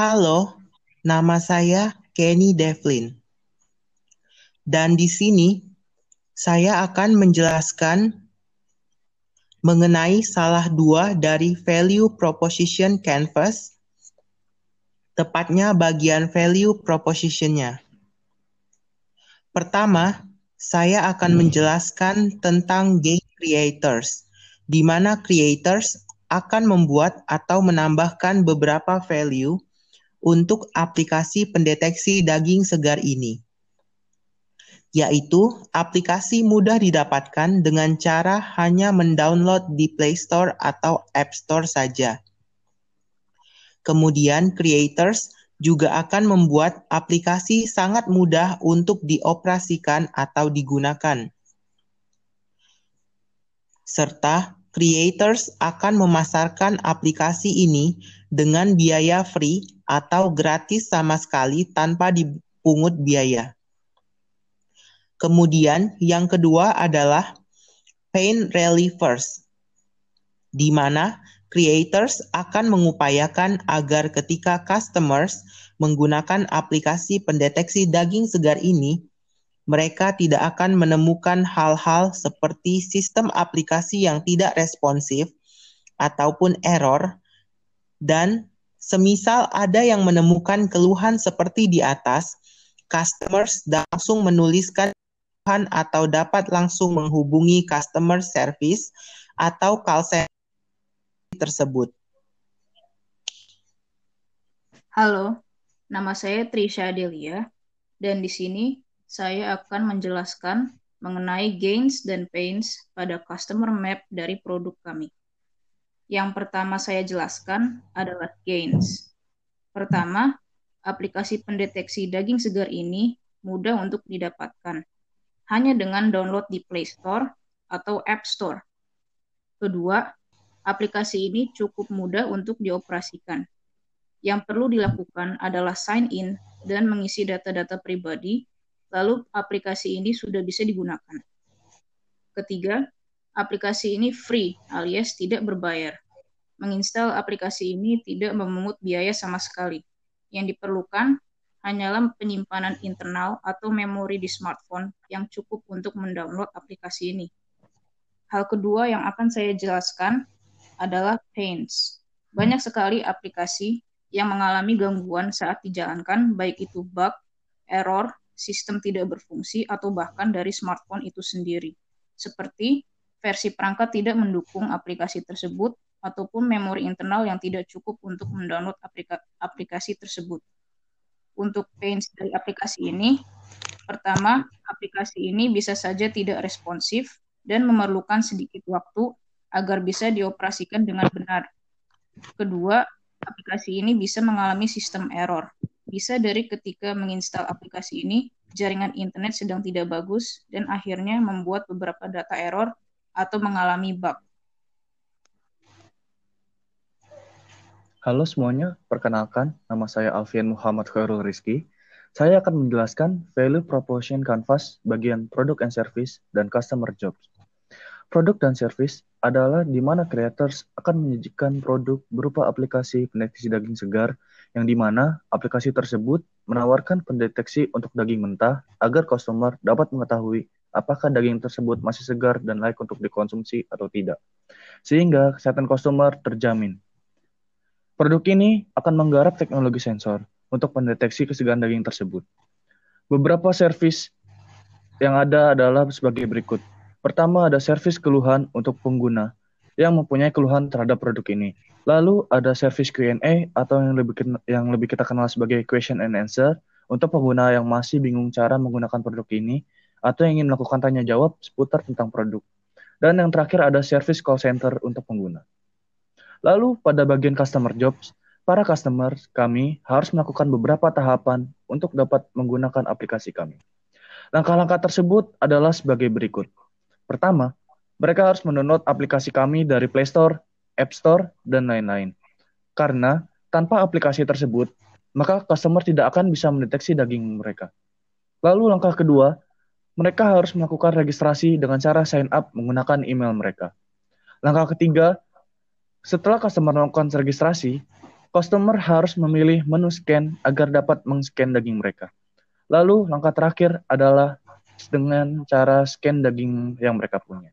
Halo, nama saya Kenny Devlin. Dan di sini saya akan menjelaskan mengenai salah dua dari value proposition canvas, tepatnya bagian value propositionnya. Pertama, saya akan menjelaskan tentang game creators, di mana creators akan membuat atau menambahkan beberapa value untuk aplikasi pendeteksi daging segar ini, yaitu aplikasi mudah didapatkan dengan cara hanya mendownload di Play Store atau App Store saja. Kemudian, creators juga akan membuat aplikasi sangat mudah untuk dioperasikan atau digunakan, serta creators akan memasarkan aplikasi ini dengan biaya free atau gratis sama sekali tanpa dipungut biaya. Kemudian yang kedua adalah pain relievers, di mana creators akan mengupayakan agar ketika customers menggunakan aplikasi pendeteksi daging segar ini, mereka tidak akan menemukan hal-hal seperti sistem aplikasi yang tidak responsif ataupun error dan semisal ada yang menemukan keluhan seperti di atas, customers langsung menuliskan keluhan atau dapat langsung menghubungi customer service atau call center tersebut. Halo, nama saya Trisha Delia dan di sini saya akan menjelaskan mengenai gains dan pains pada customer map dari produk kami. Yang pertama saya jelaskan adalah gains. Pertama, aplikasi pendeteksi daging segar ini mudah untuk didapatkan, hanya dengan download di Play Store atau App Store. Kedua, aplikasi ini cukup mudah untuk dioperasikan. Yang perlu dilakukan adalah sign in dan mengisi data-data pribadi lalu aplikasi ini sudah bisa digunakan. Ketiga, aplikasi ini free alias tidak berbayar. Menginstal aplikasi ini tidak memungut biaya sama sekali. Yang diperlukan hanyalah penyimpanan internal atau memori di smartphone yang cukup untuk mendownload aplikasi ini. Hal kedua yang akan saya jelaskan adalah pains. Banyak sekali aplikasi yang mengalami gangguan saat dijalankan, baik itu bug, error, sistem tidak berfungsi, atau bahkan dari smartphone itu sendiri. Seperti versi perangkat tidak mendukung aplikasi tersebut, ataupun memori internal yang tidak cukup untuk mendownload aplika aplikasi tersebut. Untuk pains dari aplikasi ini, pertama, aplikasi ini bisa saja tidak responsif dan memerlukan sedikit waktu agar bisa dioperasikan dengan benar. Kedua, aplikasi ini bisa mengalami sistem error bisa dari ketika menginstal aplikasi ini, jaringan internet sedang tidak bagus dan akhirnya membuat beberapa data error atau mengalami bug. Halo semuanya, perkenalkan nama saya Alfian Muhammad Khairul Rizky. Saya akan menjelaskan value proposition canvas bagian product and service dan customer jobs. Produk dan service adalah di mana creators akan menyajikan produk berupa aplikasi pendeteksi daging segar yang di mana aplikasi tersebut menawarkan pendeteksi untuk daging mentah agar customer dapat mengetahui apakah daging tersebut masih segar dan layak untuk dikonsumsi atau tidak. Sehingga kesehatan customer terjamin. Produk ini akan menggarap teknologi sensor untuk mendeteksi kesegaran daging tersebut. Beberapa service yang ada adalah sebagai berikut. Pertama ada servis keluhan untuk pengguna yang mempunyai keluhan terhadap produk ini. Lalu ada service Q&A atau yang lebih yang lebih kita kenal sebagai question and answer untuk pengguna yang masih bingung cara menggunakan produk ini atau yang ingin melakukan tanya jawab seputar tentang produk. Dan yang terakhir ada service call center untuk pengguna. Lalu pada bagian customer jobs, para customer kami harus melakukan beberapa tahapan untuk dapat menggunakan aplikasi kami. Langkah-langkah tersebut adalah sebagai berikut. Pertama, mereka harus mendownload aplikasi kami dari Play Store, App Store, dan lain-lain. Karena tanpa aplikasi tersebut, maka customer tidak akan bisa mendeteksi daging mereka. Lalu langkah kedua, mereka harus melakukan registrasi dengan cara sign up menggunakan email mereka. Langkah ketiga, setelah customer melakukan registrasi, customer harus memilih menu scan agar dapat meng-scan daging mereka. Lalu langkah terakhir adalah dengan cara scan daging yang mereka punya.